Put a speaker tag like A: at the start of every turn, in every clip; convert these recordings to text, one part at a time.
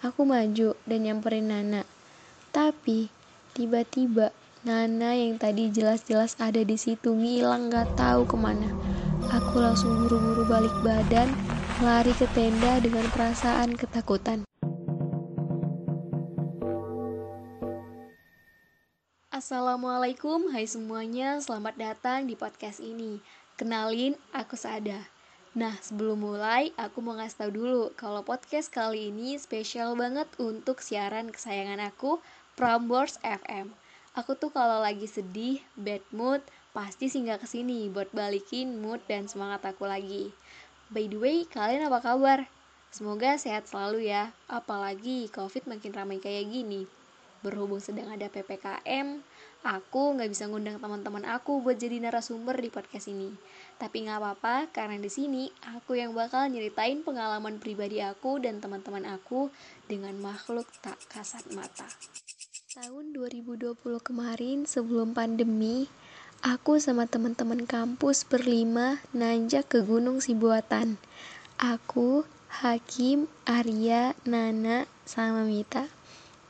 A: Aku maju dan nyamperin Nana. Tapi tiba-tiba Nana yang tadi jelas-jelas ada di situ ngilang gak tahu ke mana. Aku langsung buru-buru balik badan, lari ke tenda dengan perasaan ketakutan. Assalamualaikum, hai semuanya, selamat datang di podcast ini. Kenalin, aku Sada. Nah, sebelum mulai, aku mau ngasih tau dulu kalau podcast kali ini spesial banget untuk siaran kesayangan aku, Prambors FM. Aku tuh kalau lagi sedih, bad mood, pasti singgah ke sini buat balikin mood dan semangat aku lagi. By the way, kalian apa kabar? Semoga sehat selalu ya, apalagi COVID makin ramai kayak gini. Berhubung sedang ada PPKM, aku nggak bisa ngundang teman-teman aku buat jadi narasumber di podcast ini. Tapi nggak apa-apa, karena di sini aku yang bakal nyeritain pengalaman pribadi aku dan teman-teman aku dengan makhluk tak kasat mata. Tahun 2020 kemarin sebelum pandemi, aku sama teman-teman kampus berlima nanjak ke Gunung Sibuatan. Aku, Hakim, Arya, Nana, sama Mita.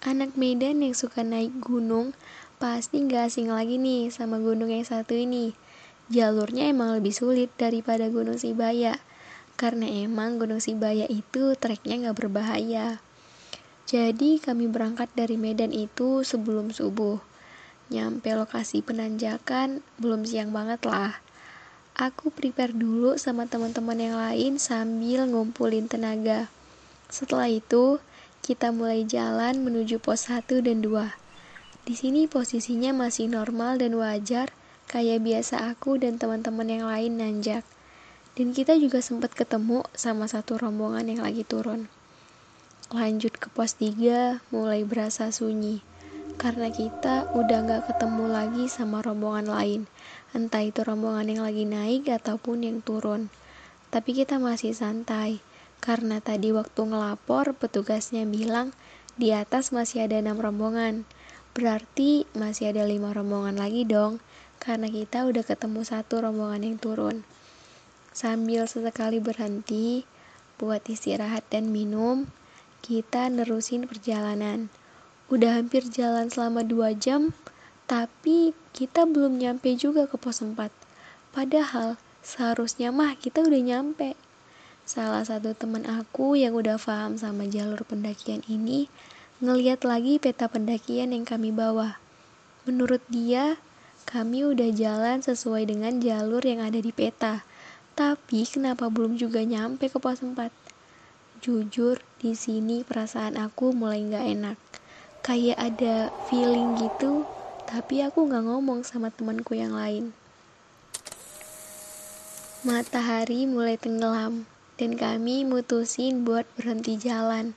A: Anak Medan yang suka naik gunung pasti nggak asing lagi nih sama gunung yang satu ini jalurnya emang lebih sulit daripada Gunung Sibaya karena emang Gunung Sibaya itu treknya nggak berbahaya. Jadi kami berangkat dari Medan itu sebelum subuh. Nyampe lokasi penanjakan belum siang banget lah. Aku prepare dulu sama teman-teman yang lain sambil ngumpulin tenaga. Setelah itu, kita mulai jalan menuju pos 1 dan 2. Di sini posisinya masih normal dan wajar kayak biasa aku dan teman-teman yang lain nanjak. Dan kita juga sempat ketemu sama satu rombongan yang lagi turun. Lanjut ke pos 3, mulai berasa sunyi. Karena kita udah gak ketemu lagi sama rombongan lain. Entah itu rombongan yang lagi naik ataupun yang turun. Tapi kita masih santai. Karena tadi waktu ngelapor, petugasnya bilang di atas masih ada enam rombongan. Berarti masih ada lima rombongan lagi dong karena kita udah ketemu satu rombongan yang turun. Sambil sesekali berhenti buat istirahat dan minum, kita nerusin perjalanan. Udah hampir jalan selama dua jam, tapi kita belum nyampe juga ke pos 4. Padahal seharusnya mah kita udah nyampe. Salah satu teman aku yang udah paham sama jalur pendakian ini ngeliat lagi peta pendakian yang kami bawa. Menurut dia, kami udah jalan sesuai dengan jalur yang ada di peta. Tapi kenapa belum juga nyampe ke pos 4? Jujur, di sini perasaan aku mulai nggak enak. Kayak ada feeling gitu, tapi aku nggak ngomong sama temanku yang lain. Matahari mulai tenggelam, dan kami mutusin buat berhenti jalan.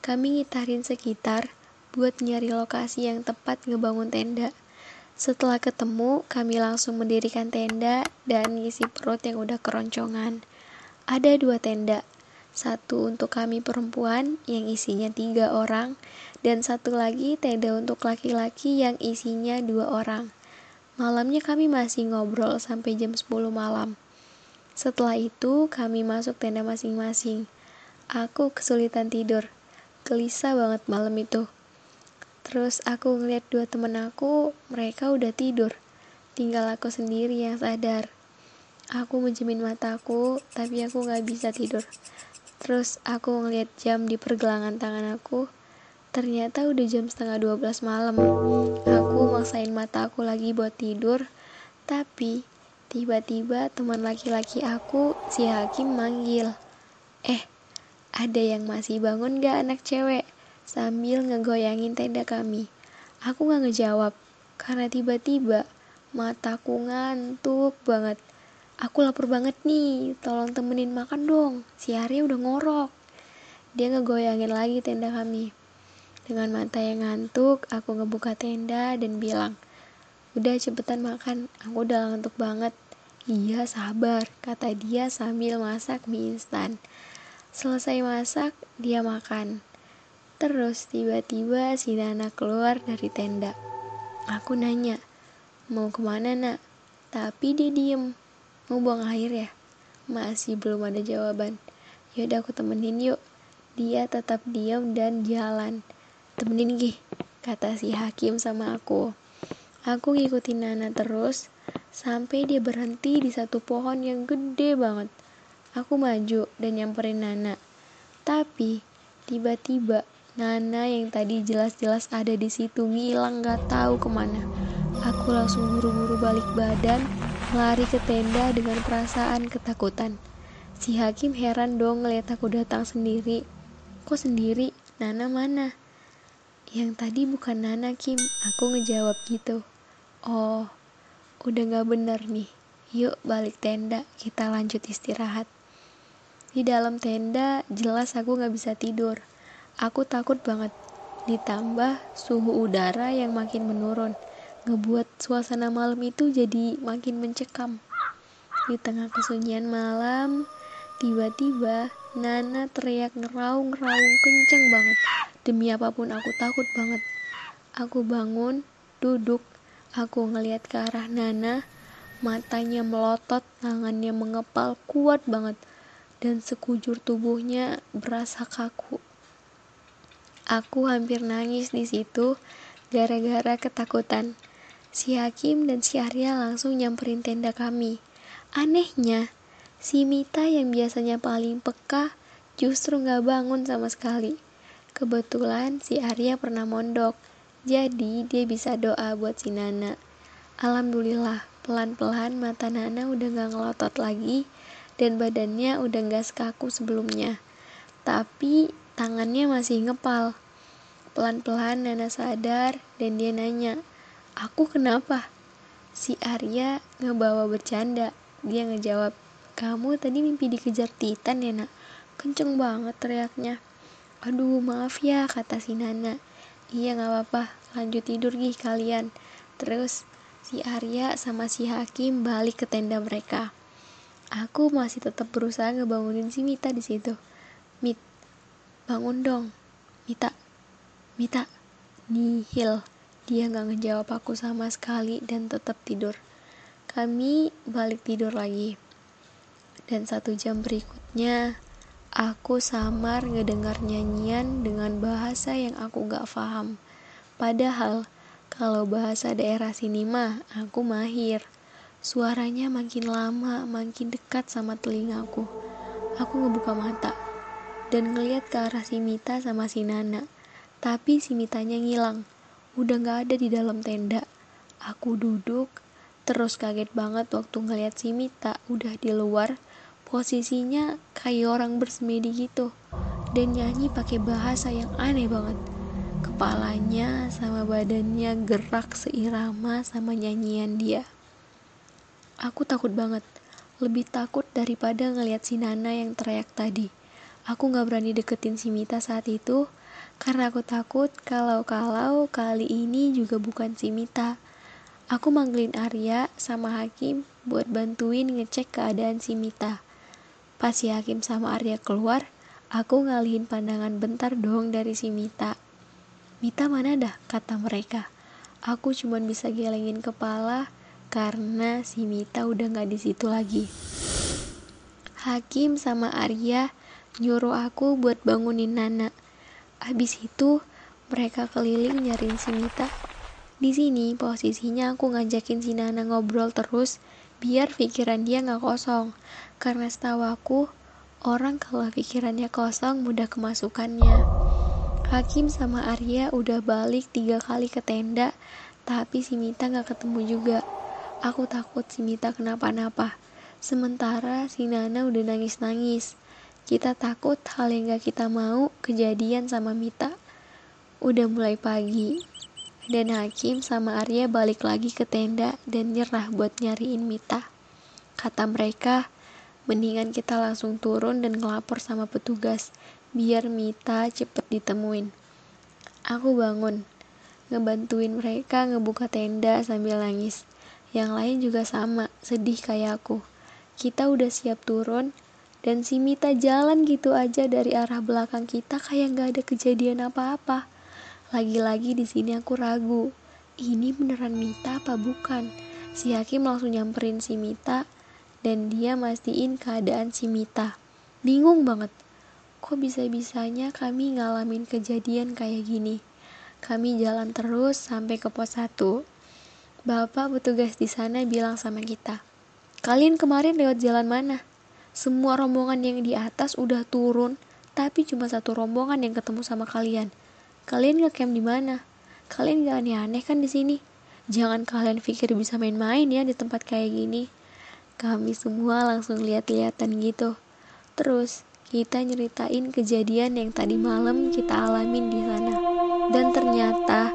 A: Kami ngitarin sekitar buat nyari lokasi yang tepat ngebangun tenda. Setelah ketemu, kami langsung mendirikan tenda dan ngisi perut yang udah keroncongan. Ada dua tenda, satu untuk kami perempuan yang isinya tiga orang, dan satu lagi tenda untuk laki-laki yang isinya dua orang. Malamnya kami masih ngobrol sampai jam 10 malam. Setelah itu, kami masuk tenda masing-masing. Aku kesulitan tidur. Gelisah banget malam itu. Terus aku ngeliat dua temen aku, mereka udah tidur. Tinggal aku sendiri yang sadar. Aku menjamin mataku, tapi aku gak bisa tidur. Terus aku ngeliat jam di pergelangan tangan aku. Ternyata udah jam setengah 12 malam. Aku maksain mata aku lagi buat tidur. Tapi tiba-tiba teman laki-laki aku, si Hakim manggil. Eh, ada yang masih bangun gak anak cewek? Sambil ngegoyangin tenda kami. Aku gak ngejawab, karena tiba-tiba mataku ngantuk banget. Aku lapar banget nih, tolong temenin makan dong. Si Arya udah ngorok. Dia ngegoyangin lagi tenda kami. Dengan mata yang ngantuk, aku ngebuka tenda dan bilang, Udah cepetan makan, aku udah ngantuk banget. Iya sabar, kata dia sambil masak mie instan. Selesai masak, dia makan. Terus tiba-tiba si Nana keluar dari tenda. Aku nanya, mau ke mana nak? Tapi dia diem. Mau buang air ya? Masih belum ada jawaban. Yaudah aku temenin yuk. dia tetap diam dan jalan. Temenin gih, kata si hakim sama aku. Aku ngikutin Nana terus, sampai dia berhenti di satu pohon yang gede banget. Aku maju dan nyamperin Nana. Tapi, tiba-tiba Nana yang tadi jelas-jelas ada di situ ngilang gak tahu ke mana. Aku langsung buru-buru balik badan, lari ke tenda dengan perasaan ketakutan. Si hakim heran dong ngeliat aku datang sendiri. Kok sendiri? Nana mana? Yang tadi bukan Nana Kim, aku ngejawab gitu. Oh, udah gak bener nih. Yuk balik tenda, kita lanjut istirahat. Di dalam tenda, jelas aku gak bisa tidur. Aku takut banget. Ditambah suhu udara yang makin menurun, ngebuat suasana malam itu jadi makin mencekam. Di tengah kesunyian malam, tiba-tiba Nana teriak ngeraung-ngeraung kenceng banget. Demi apa pun aku takut banget. Aku bangun, duduk, aku ngeliat ke arah Nana, matanya melotot, tangannya mengepal kuat banget, dan sekujur tubuhnya berasa kaku. Aku hampir nangis di situ gara-gara ketakutan. Si Hakim dan si Arya langsung nyamperin tenda kami. Anehnya, si Mita yang biasanya paling peka justru gak bangun sama sekali. Kebetulan si Arya pernah mondok, jadi dia bisa doa buat si Nana. Alhamdulillah, pelan-pelan mata Nana udah gak ngelotot lagi dan badannya udah gak sekaku sebelumnya. Tapi tangannya masih ngepal. Pelan-pelan Nana sadar dan dia nanya, Aku kenapa? Si Arya ngebawa bercanda. Dia ngejawab, Kamu tadi mimpi dikejar Titan ya nak? Kenceng banget teriaknya. Aduh maaf ya kata si Nana Iya gak apa-apa lanjut tidur gih kalian Terus si Arya sama si Hakim balik ke tenda mereka Aku masih tetap berusaha ngebangunin si Mita di situ Mit, bangun dong Mita, Mita, nihil Dia gak ngejawab aku sama sekali dan tetap tidur Kami balik tidur lagi Dan satu jam berikutnya Aku samar ngedengar nyanyian dengan bahasa yang aku gak paham. Padahal, kalau bahasa daerah sini mah, aku mahir. Suaranya makin lama, makin dekat sama telingaku. Aku ngebuka mata dan ngeliat ke arah si Mita sama si Nana. Tapi si Mitanya ngilang. Udah gak ada di dalam tenda. Aku duduk, terus kaget banget waktu ngeliat si Mita udah di luar. Posisinya kayak orang bersemedi gitu. Dan nyanyi pakai bahasa yang aneh banget. Kepalanya sama badannya gerak seirama sama nyanyian dia. Aku takut banget. Lebih takut daripada ngeliat si Nana yang teriak tadi. Aku gak berani deketin si Mita saat itu karena aku takut kalau-kalau kali ini juga bukan si Mita aku manggilin Arya sama Hakim buat bantuin ngecek keadaan si Mita Pas si Hakim sama Arya keluar, aku ngalihin pandangan bentar dong dari si Mita. Mita mana dah? Kata mereka. Aku cuma bisa gelengin kepala karena si Mita udah gak di situ lagi. Hakim sama Arya nyuruh aku buat bangunin Nana. Abis itu mereka keliling nyariin si Mita. Di sini posisinya aku ngajakin si Nana ngobrol terus biar pikiran dia nggak kosong. Karena setahu aku, orang kalau pikirannya kosong mudah kemasukannya. Hakim sama Arya udah balik tiga kali ke tenda, tapi si Mita nggak ketemu juga. Aku takut si Mita kenapa-napa. Sementara si Nana udah nangis-nangis. Kita takut hal yang gak kita mau kejadian sama Mita. Udah mulai pagi, dan Hakim sama Arya balik lagi ke tenda dan nyerah buat nyariin Mita. Kata mereka, mendingan kita langsung turun dan ngelapor sama petugas, biar Mita cepet ditemuin. Aku bangun, ngebantuin mereka ngebuka tenda sambil nangis. Yang lain juga sama, sedih kayak aku. Kita udah siap turun, dan si Mita jalan gitu aja dari arah belakang kita kayak gak ada kejadian apa-apa. Lagi-lagi di sini aku ragu. Ini beneran Mita apa bukan? Si Hakim langsung nyamperin si Mita dan dia mastiin keadaan si Mita. Bingung banget. kok bisa-bisanya kami ngalamin kejadian kayak gini. Kami jalan terus sampai ke pos 1. Bapak petugas di sana bilang sama kita, Kalian kemarin lewat jalan mana? Semua rombongan yang di atas udah turun, tapi cuma satu rombongan yang ketemu sama kalian. Kalian ngecamp di mana? Kalian gak aneh-aneh kan di sini? Jangan kalian pikir bisa main-main ya di tempat kayak gini. Kami semua langsung lihat-lihatan gitu. Terus, kita nyeritain kejadian yang tadi malam kita alamin di sana. Dan ternyata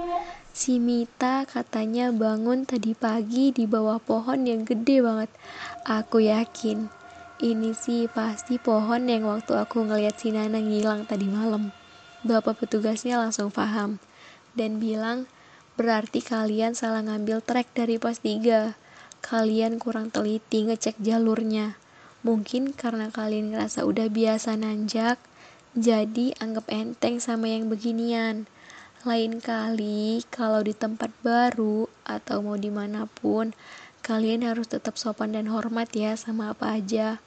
A: si Mita katanya bangun tadi pagi di bawah pohon yang gede banget. Aku yakin ini sih pasti pohon yang waktu aku ngeliat si Nana ngilang tadi malam. Bapak petugasnya langsung paham dan bilang, berarti kalian salah ngambil trek dari pos 3. Kalian kurang teliti ngecek jalurnya. Mungkin karena kalian ngerasa udah biasa nanjak, jadi anggap enteng sama yang beginian. Lain kali, kalau di tempat baru atau mau di mana pun, kalian harus tetap sopan dan hormat ya sama apa aja.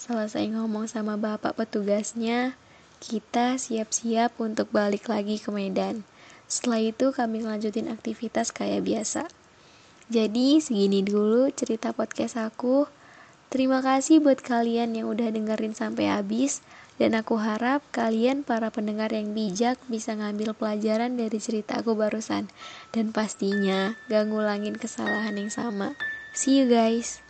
A: Selesai ngomong sama bapak petugasnya, kita siap-siap untuk balik lagi ke Medan. Setelah itu kami lanjutin aktivitas kayak biasa. Jadi segini dulu cerita podcast aku. Terima kasih buat kalian yang udah dengerin sampai habis dan aku harap kalian para pendengar yang bijak bisa ngambil pelajaran dari cerita aku barusan dan pastinya gak ngulangin kesalahan yang sama. See you guys.